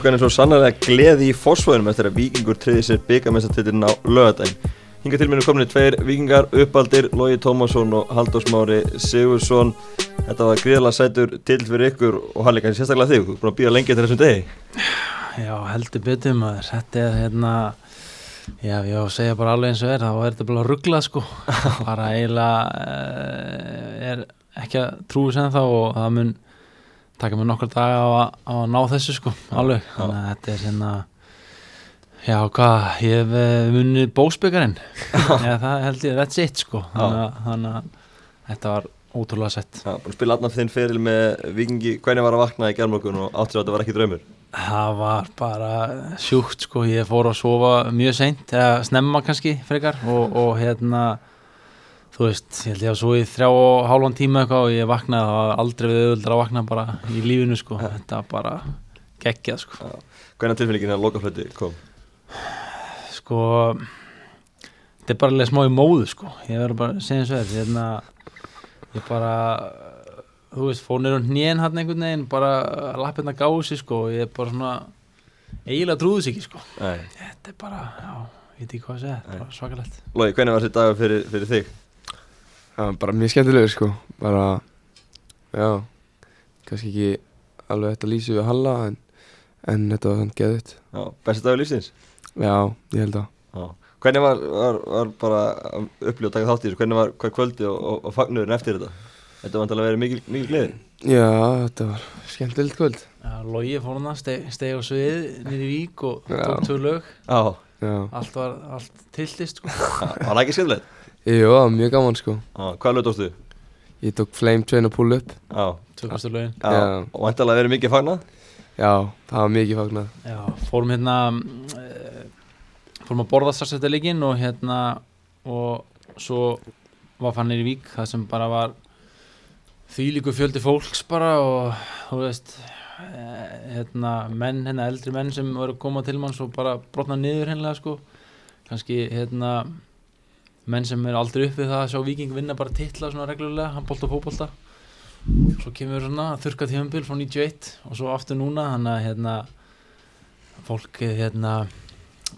Klukkan er svo sannlega gleði í fósfóðunum eftir að vikingur triði sér byggamestartillin á lögadaginn. Hinga til mér er komin tveir vikingar, uppaldir, Lógi Tómasson og Halldór Smári Sigursson. Þetta var gríðala sætur til fyrir ykkur og Halli kannski sérstaklega þig, þú er búin að býja lengi til þessum degi. Já, heldur betur maður, þetta er hérna, já, ég á að segja bara alveg eins og er, þá er þetta bara rugglað sko, bara eiginlega uh, er ekki að trúi sem þá og það mun taka mér nokkar daga á, að- á að ná þessu sko, alveg, þannig að þetta er hérna, já, hvað, ég hef uh, munið bósbyggarinn, já, það held ég, that's it sko, þannig að, þetta var ótrúlega sett. Já, búin að spila allan þinn feril með vikingi, hvernig var að vakna í gerðmorgun og áttur að þetta var ekki draumur? Það var bara sjúkt sko, ég fór að sofa mjög seint, eða snemma kannski frekar og, og hérna, þú veist, ég held ég að svo í þrjá og hálfan tíma eitthvað og ég vaknaði, það var aldrei við auðvöldar að vakna bara í lífinu sko, þetta var bara geggjað sko. Hvernig tilfinningin að lokaflöti kom? Sko, þetta er bara alveg smá í móðu sko, ég verður bara að segja eins og þér, hérna, ég bara, þú veist, fór nýrun hnén hann einhvern veginn, bara lappirna gási sko og ég bara svona, eiginlega trúðis ekki sko. Nei. Þetta er bara, já, ég veit ekki hvað að segja, þetta er bara svakalegt. Lógi, hvernig var þetta dagur fyrir, fyrir þig? Já, bara mjög skemmtilegur sko bara, já kannski ekki alveg þetta lýsi við Halla en, en þetta var þannig geðut Já, besti dagur lífsins? Já, ég held að Já. Hvernig var, var, var bara að taka þátt í þessu? Hvernig var hvað kvöldi og, og, og fagnurinn eftir þetta? Þetta var vantilega að vera mikil, mikil gleði. Já, þetta var skemmtilegt kvöld Já, Logi fór hana, steg, steg á svið niður í vík og tók tvö lög Já, Já, allt var, allt tiltist sko var það ekki skemmtilegt? Jú, það var mjög gaman sko. Já, hvað lög tókstu? Ég tók Flame Train og Pull Up. Já, tvö fyrstu lögin. Já. Og að vera mikið fagnað? Já, það var mikið fagnað. Já, fórum hérna uh, fórum að borða starfsættileikin og hérna og svo var fann í vík það sem bara var þýlíku fjöldi fólks bara og þú veist eh, hérna menn, hérna eldri menn sem voru að koma til manns og bara brotna niður hennilega sko. Kannski hérna menn sem er aldrei upp við það að sjá viking vinna bara titla svona reglulega, handbólta og fótbólta svo kemur svona þurrka tíðanbíl frá 91 og svo aftur núna þannig að hérna fólk hérna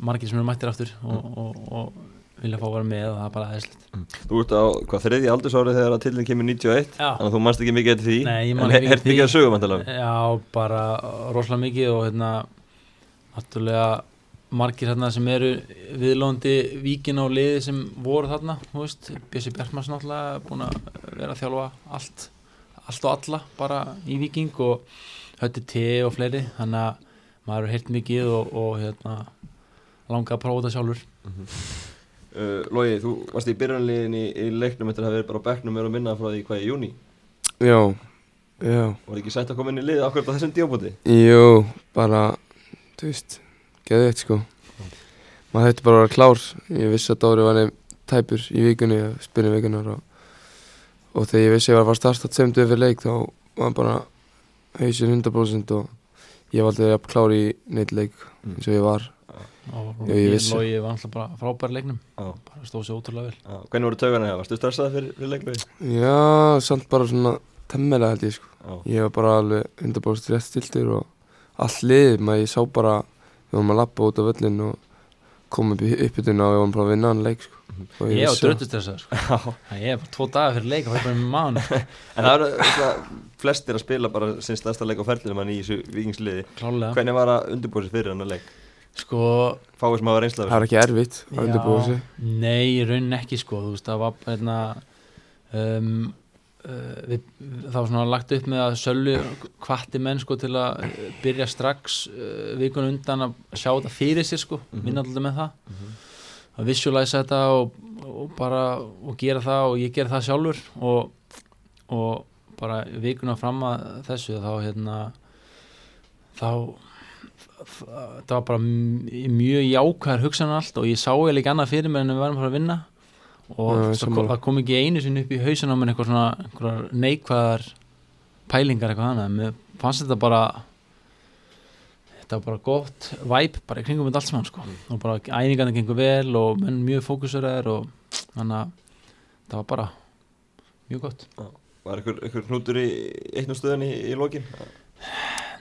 margir sem eru mættir aftur og, og, og vilja fá að vera með og það er bara aðeinslegt Þú ert á hvað þriði aldursári þegar að tillin kemur 91 Já. Þannig að þú mannst ekki mikið eftir því? Nei, En ekki hert mikið að sögum Já, bara rosalega mikið og hérna náttúrulega margir hérna sem eru viðlóndi víkin á liði sem voru þarna, þú veist. Bjössi Bjartmars náttúrulega búin að vera að þjálfa allt, allt og alla bara í viking og hötti te og fleiri, þannig að maður er heilt mikið og, og hérna langa að prófa þetta sjálfur. Uh, Lógi, þú varst í byrjanliðin í, í leiknum eftir að hafa verið bara á bekknum meira og minna frá því hvað í júni Já, já. Var ekki sætt að koma inn í liðið akkurat á þessum díóbúti? Jú, bara, þú veist, geðveitt sko Maður hætti bara að vera klár Ég vissi að Dóri var nefn tæpur í vikunni Spyrjum vikunar og, og þegar ég vissi að ég var að fara að starta tveimtu fyrir leik þá var bara hausinn 100% og ég valdi að vera klár í neitt leik Mm. eins og ég var og ég ég vissi. logi var alltaf bara frábæri leiknum Já. bara stóð sér ótrúlega vel Já, Hvernig voru taugarna hjá? Varstu stressað fyrir, fyrir leiknum? Já, samt bara svona temmelega held ég sko Já, Ég var bara alveg 100% rétt stiltur og allt liðið maður ég sá bara við vorum að lappa út á völlin og koma upp í uppbytuna og við vorum bara að vinna hann leik sko. Og ég var vissi að- dröttustressað sko. ég er bara tvo dagar fyrir leik og það er bara með mann. En það eru flestir að spila bara sinn stærsta leik á ferlinu mann í þessu vikingsliði klálega Hvernig var að undirbúið sér fyrir hann leik? sko, Fáið sem hafa reynslað Það er ekki erfitt að undirbúa sig. Nei, í raunin ekki sko, þú veist, það var hérna um, við, það var svona lagt upp með að Sölvi hvatti menn sko til að uh, byrja strax uh, vikun undan að sjá þetta fyrir sér sko, Mhm. vinna alltaf með það. Að visualize þetta og, og bara og gera það og ég gera það sjálfur og, og bara vikuna fram að þessu þá hérna þá það var bara mjög jákvæðar hugsanar allt og ég sá eða ekki annað fyrir mér en við varum bara að vinna og það, kom, ekki einu sinni upp í hausin á mér eitthvað svona neikvæðar pælingar eitthvað annað. Mér fannst þetta bara þetta var bara gott væp bara í kringum með allt saman sko. Og bara æfingarnir gengur vel og menn mjög fókusuraðir og þannig að það var bara mjög gott. Var ykkur hnútur í einnum stöðunni í, í lokin?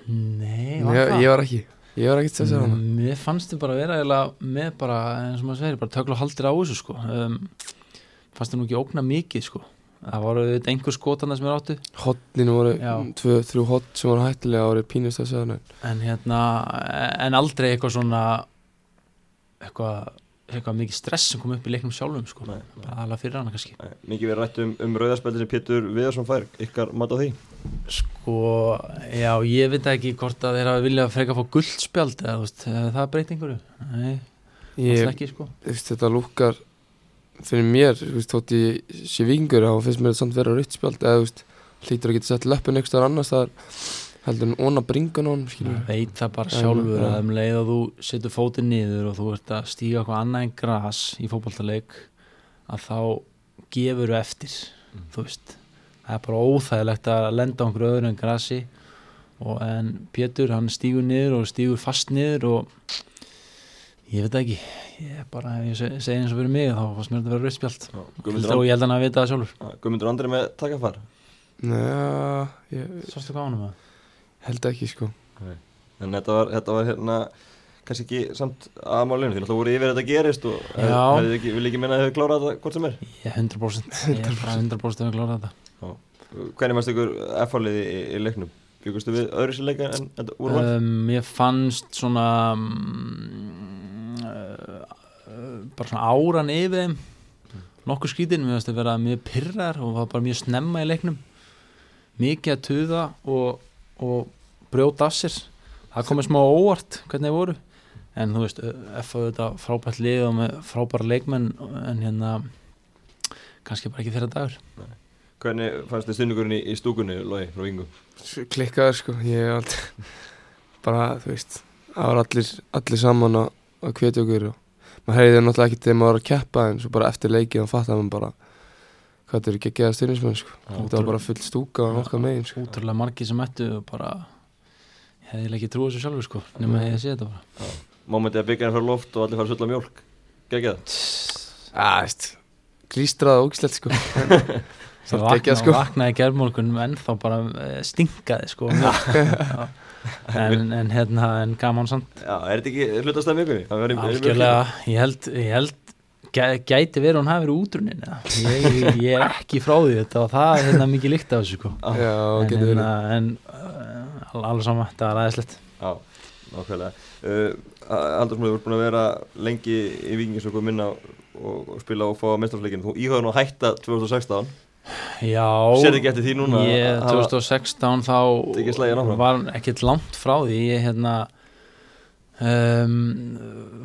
Nei, var það? ég var ekki. Ég var ekkert stressað hana Mér fannst þið bara vera eiginlega með bara, eins og maður segir, bara tökla haldir á þessu sko. Um, fannst þið nú ekki ógna mikið sko? Það voru auðvitað einhver skotana sem er áttu. Hotninu voru tvö, þrjú hot sem voru hættilega árið pínust stressað hana en hérna, en aldrei eitthvað svona eitthvað eitthvað mikið stress sem kom upp í leiknum sjálfum sko, alveg fyrir hana kannski. Nei, Mikið verið rætt um, um rauðarspeldi sem Pétur Viðarsson fær, ykkar mat á því? Sko, já, ég veit ekki hvort að þeir hafa viljað freka að fá guldspjald eða þú veist, það breyt einhverju. Nei, alltaf ekki sko. Þetta lúkar fyrir mér, þú veist, þótt ég sé vingur þá finnst mér þetta samt vera rautt spjald eða þú veist, hlýtur að geta sett löppin einhvers staðar annars þar heldur en óna bringan á hann skilur Maður veit það bara Já, sjálfur já. að um leið og þú setur fótinn niður og þú ert að stíga eitthvað annað en gras í fótballtaleik að þá gefur þú eftir Mm. þú veist það er bara óþægilegt að lenda á einhverju öðru en grasi og en Pétur hann stígur niður og stígur fast niður og ég veit það ekki. Ég er bara, ég seg- segi eins og fyrir mig þá fannst mér þetta að vera rauðspjald og ég held hann að vita það sjálfur. Guðmundur Andri með takafar Næja, ég Sástu hvað ánum það? held ekki sko. En þetta var, þetta var hérna kannski ekki samt aðmálinu því náttúrulega voru yfir þetta gerist og hefði ekki, vil ekki minna að þau klárað þetta hvort sem er? Ég er 100% ég er bara 100% að klára þetta. Hvernig mannst ykkur F-fáliði í, í leiknum? Byggustu við öðru sér leika en þetta úr vall? um, Mér fannst svona um, bara svona áran yfir þeim. Nokkur skrítin, mér finnst að vera mjög pyrrar og var bara mjög snemma í leiknum. Mikið að tuða og, og brjóta af sér. Það komið smá óvart hvernig þeir voru. En þú veist, F að þetta frábært lið og með frábæra leikmenn en hérna kannski bara ekki þeirra dagur. Hvernig fannst þið stundugurinn í, í stúkunni, Lói, frá Ingu? klikkaður sko, ég hef aldrei bara, þú veist það var allir, allir saman að, að hvetja okkur og maður heyrði það náttúrulega ekki þegar maður var að keppa en svo bara eftir leikið þá fattar maður bara hvað þetta eru geggjaða styrnismenn sko. þetta var bara full stúka á okkar megin sko. útrúlega margir sem ættu og bara hefði ekki trúið þessu sjálfur sko nema ég sé þetta bara. Mómentið að byggja frá loft og allir fara að sulla mjólk. Gekkið að, veist, klístrað og ógislegt sko ég vakna, geggjað, sko. vaknaði gerðmólkun en þá bara eh, stinkaði sko en, en hérna en gaman samt. Já, er þetta ekki hlutast af mikunni? algjörlega, ég held, ég held gæ- gæti verið hún hafi verið útrunin ég, ég, er ekki frá því þetta og það er hérna mikið líkt af þessu sko. Já, en, getur verið. hérna, en uh, al- alveg sama, þetta var aðeinslegt Já, nákvæmlega. Uh, Haldursmóður, þú ert búin að vera lengi í vikingi sem kom inn á og, og spila og fá mestrafleikinu Þú nú að hætta 2016 Já, Sér ekki eftir því núna ég, að hafa- 2016 Tekið þá var ekkert langt frá því. Ég hérna um,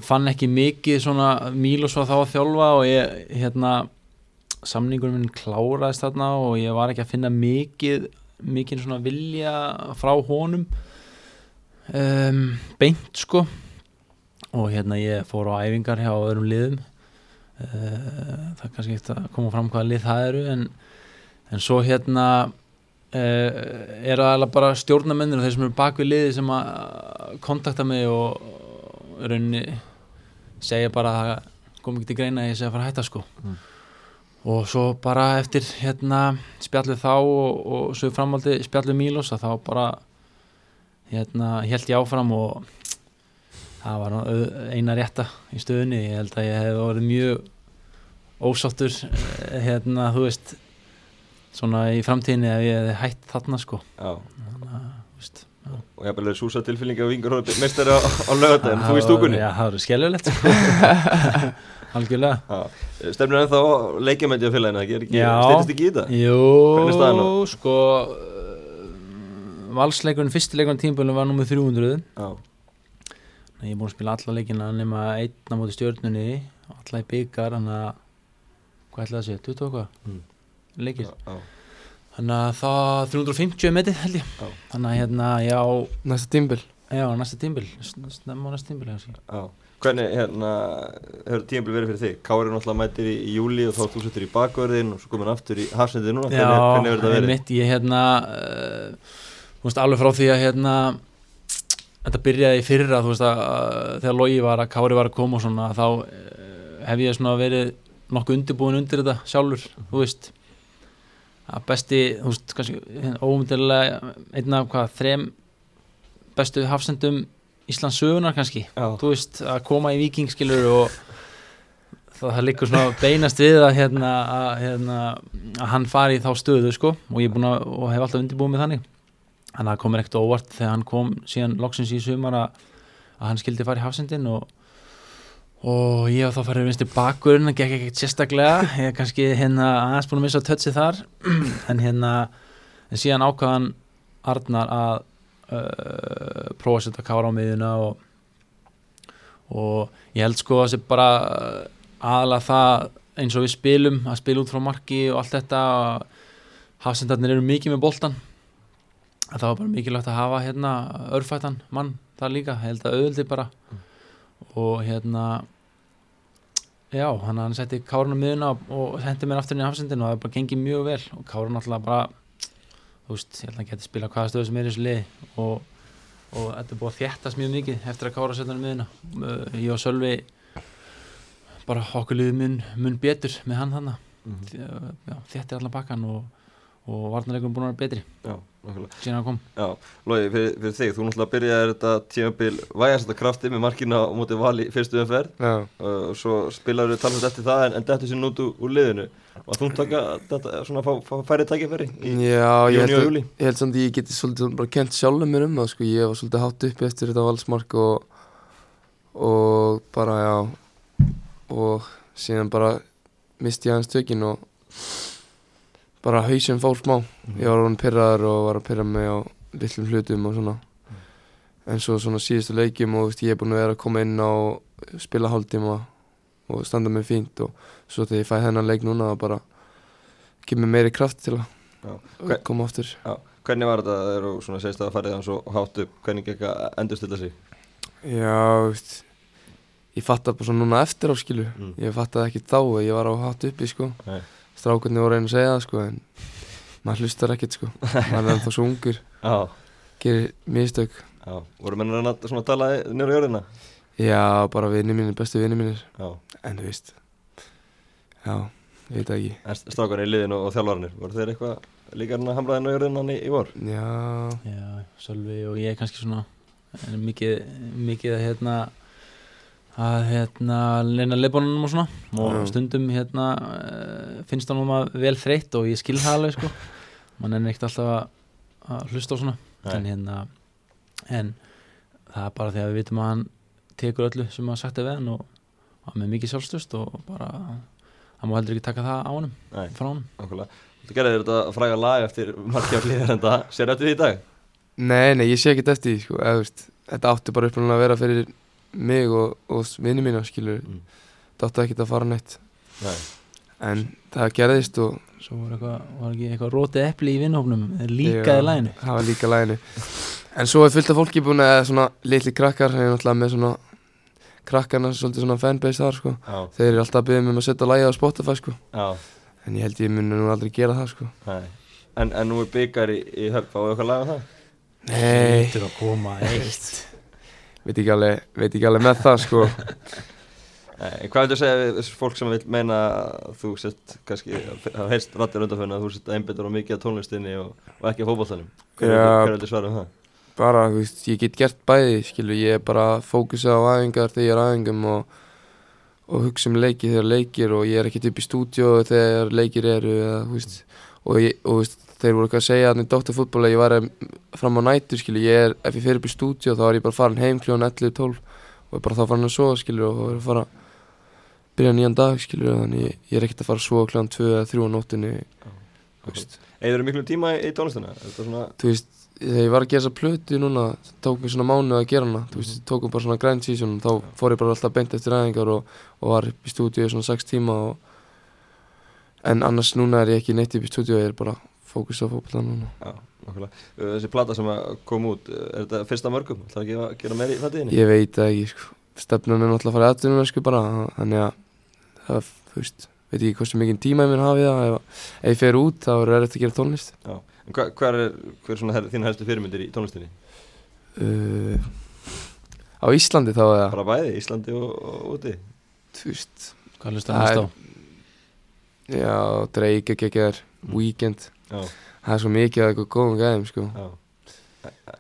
fann ekki mikið svona Mílos var þá að þjálfa og ég hérna samningur minn kláraðist þarna og ég var ekki að finna mikið mikið svona vilja frá honum um, beint sko. Og hérna ég fór á æfingar hjá öðrum liðum það er kannski ekkert að koma fram hvaða lið það eru en, en svo hérna uh, er það bara stjórnamennir og þeir sem eru bak við liði sem að kontakta mig og, rauninni segja bara að það kom ekki til greina að ég segja að fara að hætta sko Mm. og svo bara eftir hérna spjallið þá og, og svo framhaldi spjallið Mílos að þá bara hérna held ég áfram og það var eina rétta í stöðunni, ég held að ég hef orðið mjög ósáttur eh, hérna, þú veist svona í framtíðinni ef ég hefði hætt þarna sko. Já, Þannig að, þú veist, og ég hef bara súsa tilfinningi á vingur og meistari á, á lögadaginn, þú í stúkunni. Já, það verður skelvilegt sko. algjörlega. Já, stefnir það er ekki, Já. steytist ekki í þetta? Jú, sko uh, valsleikurinn, fyrsti leikurinn tímbölum var nummið 300 Já, ég er búin að spila alla leikina nema einn á móti stjörnunni alla í byggar þannig að hvað ætlaði að segja, 20 og hvað Mm. leikir, já, já, þannig að það 350 er metið held ég Já. þannig að hérna, já, næsta tímbil já, næsta tímbil snemma næsta tímbil já. Hvernig, hérna, hefur tímabil verið fyrir þig? Kári náttúrulega mætir í, í júli og þá þú settur í bakverðin og svo komin aftur í hafsendið núna, hvernig, hvernig hefur þetta verið? mitt, ég hérna uh, þú veist, alveg frá því að hérna þetta byrjaði fyrra, þú veist að, þegar Logi var að Kári var að koma og svona þá uh, hef ég svona verið nokkuð undirbúin undir þetta sjálfur þú veist. Að besti, þú veist, kannski óumdilega einn af hvað, þrem bestu hafsendum Íslands sögunar kannski Já, þú veist, að koma í viking skilur og það, liggur svona beinast við að, hérna, að, hérna, að hann fari í þá stöðu sko, og ég að, og hef alltaf undirbúið mig þannig þannig að það komur ekkert óvart þegar hann kom síðan loksins í sumar að, að hann skildi fara í hafsendin og, og ég var þá farið vinstri bakurinn það gekk ekkert sérstaklega. Ég er kannski hérna aðeins búin að missa tötsi þar. En hérna en síðan ákvaðan Arnar að uh, prófa að setja kára á miðuna og, og ég held sko að það sé bara aðalega það eins og við spilum að spila út frá marki og allt þetta hafsendarnir eru mikið með boltan það var bara mikilvægt að hafa hérna örfættan mann þar líka, held að auðvöldi bara. Og hérna já, hann, hann setti kárun á miðuna og, hendi mér aftur inn í hafsendin og það bara gengið mjög vel. Og kárun alltaf bara þú veist, ég held að hann geti spila hvaða stöðu sem er í þessu liði. Og, og þetta er búið að þjættast mjög mikið eftir að kára setja hann í miðuna Uh, ég og Sölvi bara okkur liðið mun, mun betur með hann þannig Mhm. þjættir allan bakkan og, og varnarleikum búin að vera betri. Já, síðan hann kom. Já, Lógi, fyrir, fyrir þig, þú náttúrulega byrjaði þetta tímabil vægast þetta krafti með markina á móti vali fyrstu umferð. Já, og svo spilaður við talast eftir það en, en dettu sér nút úr, liðinu. Og þú taka þetta svona fá, fá færi tækifæri í já júni ég, held og að, júli ég held samt að ég geti svolítið svona bara kent sjálfum mér um það sko, ég var svolítið hátt uppi eftir þetta valsmark og, og bara já og síðan bara misti ég hans tökin og bara hausinn fór smá. Ég var hann pyrraður og var að pyrra mig á litlum hlutum og svona. En svo svona síðustu leikjum og veist, ég er búin að vera að koma inn á spila hálftíma og standa mig fínt og svo þegar ég fæ þennan leik núna það bara kemur meiri kraft til að Hver- koma Já, hvernig var þetta þegar þú svona segist að farið hann svo hátt upp, hvernig gekk að endurstilla sig? Já, veist Ég fatt bara svona núna eftir á skilu Mm. Ég fattaði ekki þá að ég var á hátt uppi sko. Nei. Strákarnir voru reyna að segja það sko En maður hlustar ekkert sko. Maður er ennþá svo ungur Já, Gerir mistök. Já, voru mennur að svona tala nýra í jörðina? Já, bara vinni mínir, bestu vinni mínir. Já, En þú veist Já, ég veit það ekki. En strákarnir í liðinu og þjálfarnir, voru þeir eitthvað líka hann að hamla þennan á jörðina hann í, í vor? Já, Já, Sölvi og ég kannski svona mikið, mikið að hérna að hérna leina leifbónunum og svona. Og Já. stundum hérna uh, finnst hann um að vel þreytt og ég skil það alveg sko. Mann er ekkert alltaf að, að hlusta á svona. En hérna en það er bara því að við vitum að hann tekur öllu sem að sagt er við hann og hann með mikið sjálfstöðst og bara hann má heldur ekki taka það á honum Nei, frá honum. Okkurlega. Þú gerði þetta fræga lag eftir markja hlýðar en það, sér eftir því í dag? nei, nei, ég sé ekkert eftir því sko. Eða, veist, Þetta átti bara upprunalega að vera fyrir mig og, og vinni mína skilur Mm. Átti ekkert að fara neitt. Nei, En það gerðist og svo var, eitthvað, var ekki eitthvað rótið epli í vinnhófnum líkaði læginu Það var líka læginu En svo er fullt af fólki búin að svona litli krakkar Það er náttúrulega með svona krakkarna svolítið svona fanbase þar sko. Já, Þeir eru alltaf að byggja mig um að setja lægið á Spotify sko. Já, En ég held ég muni nú aldrei gera það sko. Nei. En, en nú er byggar í, í höfn, fáið eitthvað lag á það? Nei, Þetta er að koma eitt veit ekki alveg, veit ekki alveg með það sko. Nei, hvað viltu segja við fólk sem vil meina að þú sett kannski, hafa heyrst rættir undanfönni að þú sett einbyttur á mikið tónlistinni og, og ekki viltu- hver viltu svara um það? Bara, þú veist, ég get gert bæði skilur, ég er bara að fókusa á æfingar þegar ég er á æfingum og, og hugsa um leiki þegar leikir og ég er ekkert upp í stúdíu þegar leikir eru eða, þú veist, og, ég, og þú veist, þeir voru eitthvað að segja að í Dóttarfútból að ég var fram á nætur skilur, ég er, ef ég fer upp í stúdíu þá er ég bara farin heim kljóðan 11-12 og er bara þá farin að sofa skilur og er að fara byrja nýjan dag skilur þannig ég, ég er ekkert að fara að sofa kljóðan 2 eða 3 á nóttunni þú veist, Eður miklu tíma í, í tónlistina? Þetta svona, þú veist, þegar ég var að gera þessa plötu núna, það tók mér svona mánuð að gera hana, þú veist, tókum bara svona grind season þá fór ég bara alltaf beint eftir æfingar og, og var í stúdíu svona 6 tíma og, en annars núna er ég ekki neitt í stúdíu, ég er bara fókus á fókbalta núna. já, okkurlega Þessi plata sem að kom út, er þetta fyrsta mörgum? Það að gera, gera meir í fættiðinni? Ég veit ekki, sko, stefnan er náttúrulega að fara aðtunum, sko, bara, þannig að það, þú veist, veit ekki hversu mikið tíma ég minn hafi það, ef, ef ég fer út þá er erfitt að gera tónlist. Já, en hva, hver er, hver er svona her, þín helstu fyrirmyndir í tónlistinni? Uh, á Íslandi þá eða, Bara bæði, Íslandi og, og úti? þú veist, Hvað er- já, Drake ekki ekki er, Mm. Weekend, það er svo mikið af eitthvað góðum gæðum, sko. já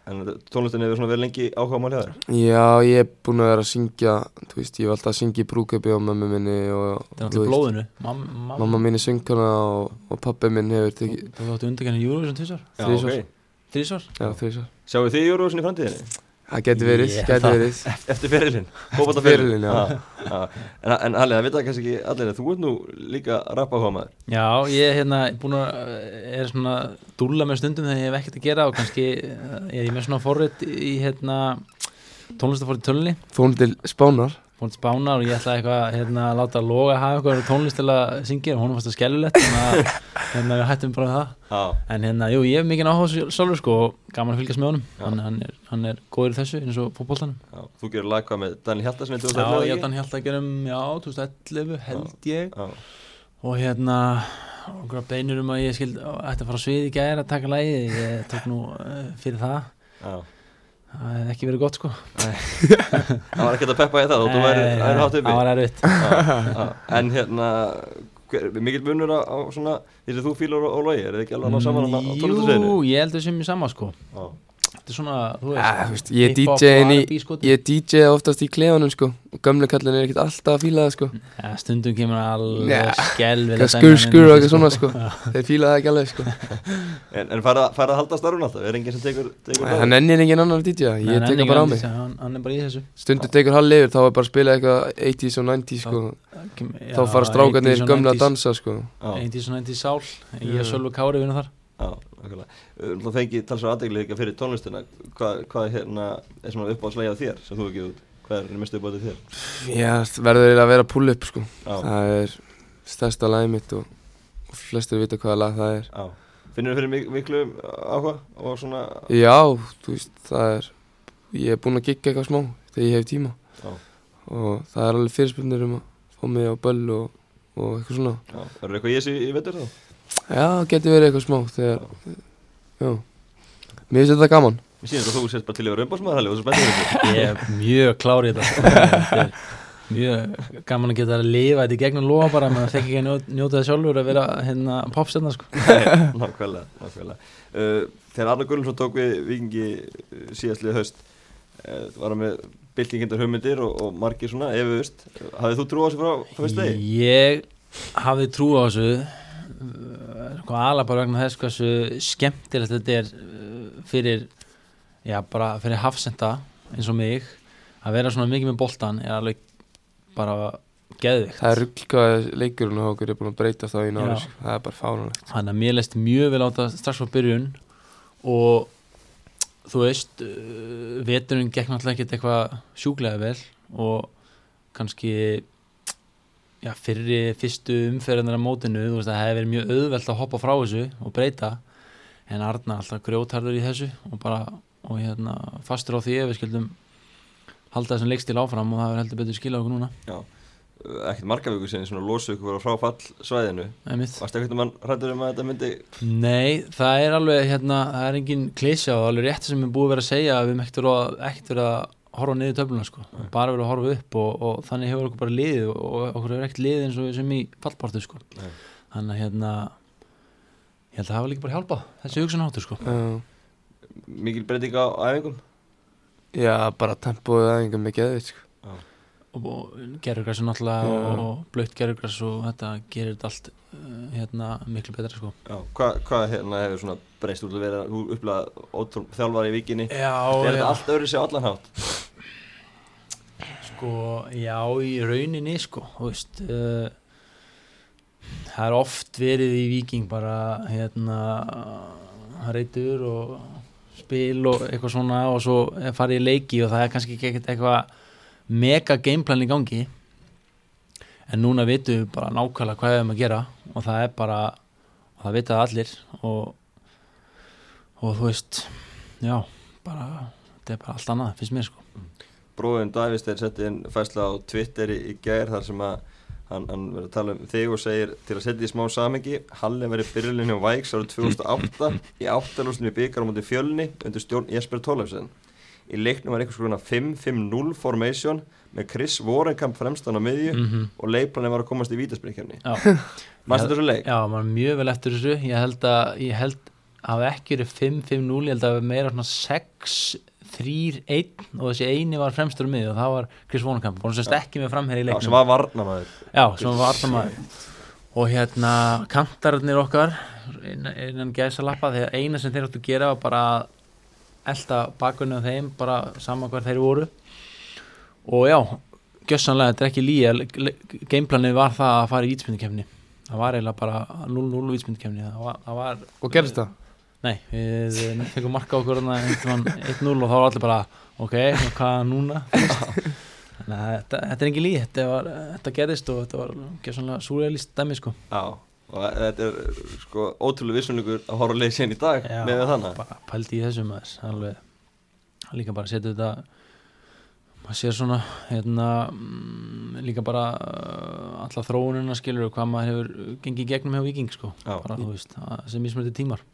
En tónlistin hefur svona verið lengi áhuga mál hjá þér Já, ég er búinn að vera að syngja, þú veist, ég var alltaf að syngja í brúköpi á mömmu minni og Það er alltaf blóðinu Mam, mam, mamma mín er söngkona og, og pappi minn hefur tekið, Þú þáttu undirkenni Eurovision tvisar Já, Þrisvar. ok Þrísvar já, þrísar. Sjáu þið Eurovision í framtíðinni? Það geti verið, geti það- verið. Eftir Ferilinn, já. já. En, en Halli, það vita kannski ekki allir þú ert nú líka rappa áhuga maður Já, ég er hérna búin að er svona dúlla með stundum þegar ég hef ekkert að gera og kannski eh, er ég með svona forrið í hérna tónlistaforrið tölunni Fórum til Spánar. Til Spánar og ég ætlaði eitthvað hérna, að láta Loga hafa eitthvað tónlist til að syngja. Og hún fannst það skellulegt þannig að hérna, við hættum bara það. Já, en hérna, jú, ég hef mikið áhuga sjálfur sko og gaman að fylgjast með honum. Já. hann, hann, er, hann er góður í þessu eins og fótboltanum. Já, þú gerir lag hvað með Daniel Hjaltarsen í Já, 2011 ég held ekki? að hann held að gera um, já, 2011 held ég. Já, og hérna okkur beinur um að ég ætti að fara á svið í gæri að taka lagið. Ég tók nú uh, fyrir það. Já það hefði ekki verið gott sko. Það var ekkert að peppa í það þú væri Nei, væri hátt uppi. það var erfitt. En hérna hver, mikill munur á, á svona því sem þú fílar og, og logi, er þið ekki alveg að ná saman á, á tónlistasviðinu? Jú, ég held að sem ég sama sko. Já, Þetta er svona, þú veist, Ja, þú veist, ég er R&B sko. Ég DJ oftast í klefanum sko og gamle kallin er ekkert alltaf að fíla það sko. ja, Stundum kemur alveg Nei, skelvileg Eitthvað dæmi skur hérna skur og eitthvað svona sko. Þeir fíla það ekki alveg sko. En, en fara, fara að halda starfun alltaf, er enginn sem tekur, tekur Það nennir engin annar að DJ, Nei, ég hann tek er það bara á mig. Hann hann er bara í þessu Stundur tekur hall yfir, þá er bara að spila eitthvað 80s og 90s sko. Þá fara strákarnir gömla að dansa sko. Já, 80s og 90s sál Ég Já. og Sölvi Þú fengi talsvað aðdegli líka fyrir tónlistina Hvað, hvað hérna er svona uppáhaldslega á þér sem þú ekki út? Hvað er mest uppáhaldið þér? Já, það verður eiginlega að vera pull up sko. Já, Það er stærsta lagið mitt og, og flestir vita hvaða lag það er. já Finnur þú fyrir mik miklu áhuga og svona Já, þú veist, það er, ég er búinn að gigga eitthvað smá þegar ég hef tíma Já, og það er alveg fyrirspurnir um að fá mig á böll og, og eitthvað svona. já, verður eitthvað ég sé í vettur þá? Já, getur verið eitthvað smá þegar, já, mér finnst þetta gaman. Mér sýnir þetta að þú sést bara til yfir umbásmaður Halli og þú spennir þetta Ég er mjög klár í þetta. Er Mjög gaman að geta að lifa þetta í gegnum lofa bara maður fekk ekki að njó- njóta það sjálfur að vera hérna popstjarnar sko. Nákvæmlega, nákvæmlega. Uh, Þegar Arna Gullumsson tók við vikingi uh, síðastlið haust uh, var hann með byltingindar hugmyndir og, og margir svona efuðust Hafið þú trú á þessu frá fyrst á sko alveg bara vegna þess hversu skemmtilegt þetta er uh, fyrir já bara fyrir hafsenda eins og mig að vera svona mikið með boltan er alveg bara geðvikt Það er rugglaði leikurinn og okkur er búinn að breyta það í sko. það er bara fáránlegt. þannig að mér leist mjög vel á þetta strax frá byrjun og þú veist uh, veturinn gekk náttúrulega ekkert eitthvað sjúklega vel og kannski já, fyrri fyrstu umferðinar á mótinu, þú veist að það hefði verið mjög auðvelt að hoppa frá þessu og breyta. En Arna alltaf grjótarður í þessu og bara, og hérna fastur á því ef við skildum halda þessum leikstil áfram og það er heldur betur skilja okkur núna. Já, ekkert marga vikur sinni svona losu ykkur frá fallsvæðinu. Varstu ekkert um hann hrættur um að þetta myndi Nei, það er alveg hérna, það er engin klísja og alveg rétt sem er búið vera að segja að við verið að, ekkert verið að horfa niður töfluna sko, bara verið að horfa upp og, og þannig hefur okkur bara liðið og, og okkur hefur ekkert liðið eins og við sem í fallpartu sko. Nei. þannig að hérna ég held að það hafa líka bara hjálpað þessi hugsanáttur sko. Já, mikil breyting á æfingum? Já, bara tempóið aðeins með geðveit, sko. og, og gerurgræs er náttúrulega Já. og, og blöytt gerurgræs og þetta gerir þetta allt uh, hérna miklu betra sko. Já, hvað hva, hérna hefur svona breyst úr að vera, þú upplega ótrúl þjálfari í vikinni? Já, Er þetta allt öðru sér allan hátt? Sko, já, í rauninni, sko, veist, uh, það er oft verið í viking bara, hérna, reytur og spil og eitthvað svona og svo farið í leiki og það er kannski ekki eitthvað mega gameplan í gangi en núna vitum við bara nákvæmlega hvað við erum að gera og það er bara, það vita það allir og, og þú veist, já, bara, þetta er bara allt annað, finnst mér, sko bróðin Davisteir setti inn fæsla á Twitter í, í gær þar sem að hann, hann verið að tala um þig og segir til að setja í smá samengi Hallin verið byrjulinn hjá Væks árið 2008 í áttalúsinu byggjar á móti fjölni undir stjórn Jesper Tólafsen í leiknum var einhvers konar 5-5-0 formation með Chris Vorenkamp fremstan á miðju mm -hmm. og leikplanin var að komast í vítasbyrkjarni Mæstu þessu leik? Já, maður mjög vel eftir þessu ég held að, ég held að ekki verið 5-5-0, ég held að meira svona 6 þrýr einn og þessi eini var fremstur um miðju og það var Chris Vonenkamp og hann sérst ekki með framherri í leiknum. Já, sem var varnamæður Já, sem var varnamæður og hérna kantararnir okkar innan, innan gæðsalappa þegar eina sem þeir áttu að gera var bara elda bakunni á þeim bara saman hver þeir voru. Og já, gössanlega þetta er ekki líi gameplanin var það að fara í vítspindukefni það var eiginlega bara 0-0 vítspindukefni og gerist það? Nei, við eh, fengum marka okkur einhvern tímann 1-0 og þá var allir bara ok, og hvað núna? Þannig að þetta, þetta er engin líð þetta, var, þetta gerðist og þetta var ekki svona súrealist dæmi sko. Já, og þetta er sko ótrúlega vissunleikur að horfa að leiði sér í dag Já, með þannig bara pældi í þessu maður alveg. Líka bara setja þetta maður sér svona hérna, mm, líka bara uh, alla þróunina skilur hvað maður hefur gengið gegnum hjá Viking sko. Já. bara þú veist, sem mismöndi tímar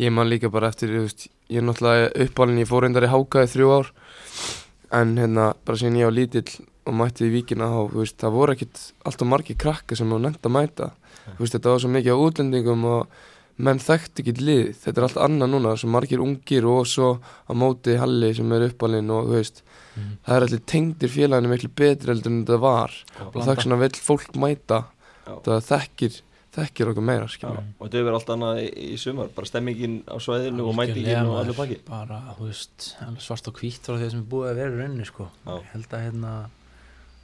Ég man líka bara eftir, þú veist, ég er náttúrulega uppalinn, ég fór reyndar í Háka í þrjú ár. En hérna, bara síðan ég var lítill og mætti í víkina þá, þú veist, það voru ekkit alltaf margir krakka sem var nefnt að mæta. Þú veist, þetta var svo mikið á útlendingum og menn þekkti ekki lið. Þetta er allt annað núna, svo margir ungir og svo á móti Halli sem er uppalinn og veist, Mhm. það er allir tengdir félaginu miklu betri heldur en þetta var. Og það er svona vill fólk mæta? Já. það þekkir, þekkir okkur meira, Já, og þetta hefur verið allt annað í, í sumar bara stemmingin á svæðinu og mætingin og allir baki. bara, þú veist, svart og hvítt frá því sem er búið að vera í rauninni sko. Já. ég held að hérna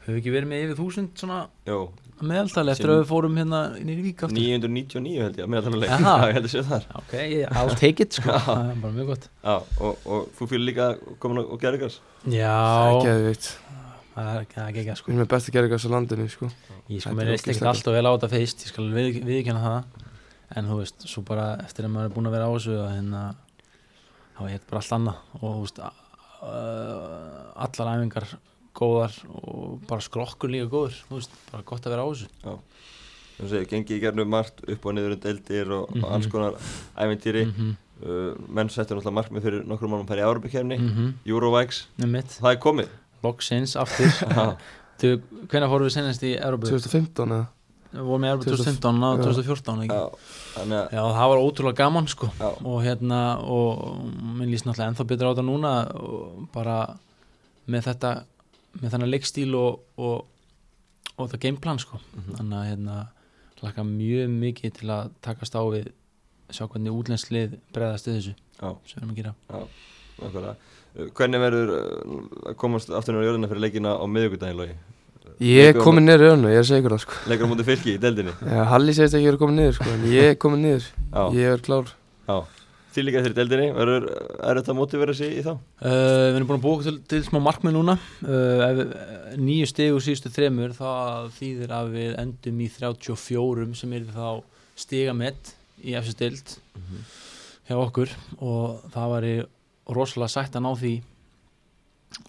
höfum ekki verið með yfir þúsund svona Jó, meðaltali eftir að við fórum hérna inn í Vík aftur? 999 held ég, að. Já, ég held að sé þar. Ok, I'll take it sko. Já. það er bara mjög gott. Já, og, og þú fyrir líka komin og gerði gas það er já, geðvikt það er það er ekki ekki Við sko. Erum með besta gerðingas á landinu, sko. ég sko mér veist ekki ógeðslega alltaf vel á þetta feist ég skal við, viðkjanna það. En þú veist, svo bara eftir að maður er búin að vera á þessu að hérna þá er þetta bara allt annað. Og þú veist allar æfingar góðar og bara skrokkur líka góður þú veist, bara gott að vera á þessu. Þú segir, gengi í gerðinu margt upp og niður um deildir og, Mhm. og alls konar æventýri mm -hmm. uh, menn settur náttúrulega markmið fyrir nokkrum mannum mm -hmm. Eurovikes mitt, það er komið loksins aftur Já, Þú, hvenær fórum við senast í Európa? 2015 eða? Við vorum í Európa 2015 og Já. 2014 ekki? já, þannig að Já, það var ótrúlega gaman sko já, og hérna og minn líst náttúrulega ennþá betur á þetta núna bara með þetta með þennan leikstíl og, og, og það gameplan sko Mhm. þannig að hérna laka mjög mikið til að takast á við sjá hvernig útlenslið bregðast við þessu já, sem við erum að gera nákvæmlega Uh, Hvernig verður uh, að komast aftur á jörðina fyrir leikina á miðvíkudaginn logi? Ég er komin niður í öðnu, ég er segur það, sko. Leikur á mútið fylki í deildinni Ja, Halli segist ekki að ég er komin niður, sko, en ég er komin niður. Já, Ég er klár. já Þið líka eftir deildinni, verður er þetta mótið verið sig í þá? Uh, við erum búin að búa okkur til, til smá markmið núna uh, nýju steg úr síðustu þremur þá þýðir að við endum í 34 sem er þá stigamett í eftir stild hjá okkur og það væri rosalega sætt að ná því.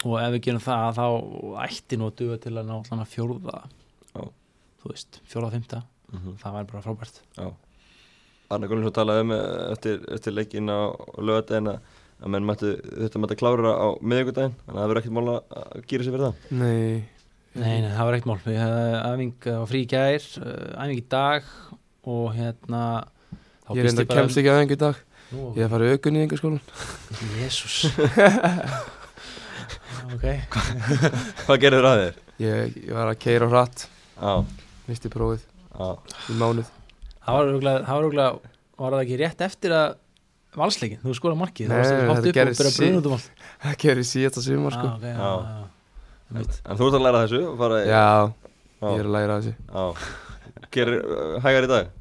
Og ef við gerum það þá ætti nú að duga til að ná að fjórða Já. þú veist, fjórða, fymta Mm -hmm. það væri bara frábært. Arna Gunnarsson talaði um eh, eftir, eftir leikin á lögadaginn að að menn mættu, þetta mættu klára á miðvíkudaginn þannig að það verður ekkert mál að að gýra sig fyrir það. Nei, Nei, nei, það var eitt mál. Við hefði æfing á frí í gær æfing í dag og hérna þá ég er enda kemst ekki aðeins í dag. Nú, Ég er að fara aukunni í einhver skólan. Jésús Ok Hvað gerir þér að þér? Ég, ég var að keira hratt, Já, misti prófið já, í mánuð. Það var það var það ekki rétt eftir að valsleikin, þú skoraði markið Nei, það gerðist byrja að um sumar, sko. okay, en, en þú ert að læra þessu og fara í- Já, ég er að læra þessu. já. Gerir hægar í dag?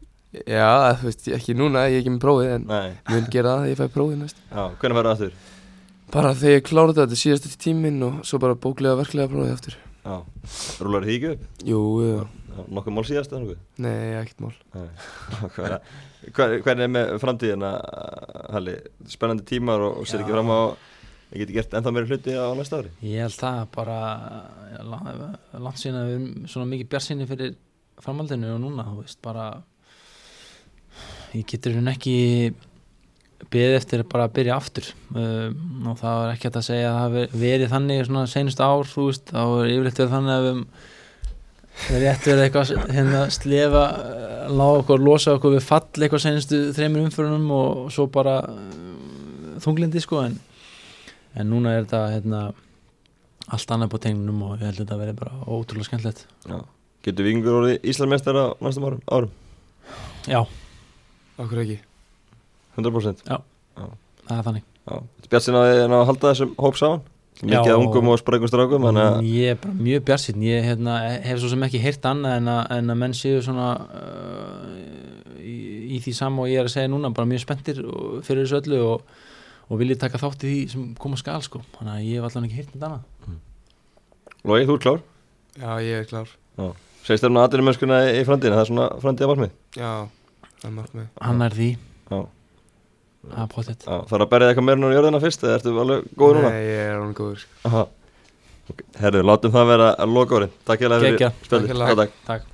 Já, þú veist, ekki núna, ég er ekki með prófið, en mun gera það þegar ég fæ prófið næst. já, hvernig verður það aftur? Bara þegar ég klára þetta, þetta er síðast tíminn og svo bara bóklega verklega prófið aftur. Já, rúlar því ekki upp? Jú, jú, Já, Nokkuð mál síðast eða nokkuð? nei, ekkert mál. Hvernig er með framtíðina, Halli? Spennandi tímar og, og sér ekki fram á Ég geti gert ennþá meiri hluti á næsta ári Ég held það bara langt síðan að við erum svona mikið bjarsinni fyrir framhaldinu og núna, þú veist, bara ég getur hún ekki beðið eftir bara að byrja aftur. Um, og það var ekki að segja að það hafi verið þannig svona senustu ár, þú veist, þá er yfirleitt verið þannig að við það er rétt verið eitthvað hérna slefa eh, lága okkur, losa okkur við fall eitthvað senastu þreymur umförunum og svo bara uh, þunglindi sko. En, en núna er þetta hérna allt annað på tegnunum og ég held að þetta verði bara ótrúlega skemmtilegt. Getur vikingur orðið Íslandsmeistar á næstum árum? Já, okkur ekki. 100% það er þannig. Já. Bjart sinna að, að halda þessum hóp saman. Já. Mikið af ungum og Þannig að Ég er bara mjög bjarsinn ég hérna, hef svo sem ekki heyrt annað en að, en að menn séu svona uh, í, í því sama og ég er að segja núna. Bara mjög spenntir og- fyrir þessu öllu og, og viljið taka þátt í því sem koma skal sko. Þannig að ég hef allan ekki heyrt um annað. Lói, þú er klár? Já, ég er klár. Segist þér nú aðeinu mennskuna í framtíðina Það er svona framtíða markmið já, hann er því, er potið Já, þarf að berja eitthvað meira nú í jörðina fyrst eða ertu alveg góður núna? nei, ég er alveg góður sko. Aha. Okay. Herru, látum það vera að loka orðin Takk ég fyrir hérlega. Já, takk. Takk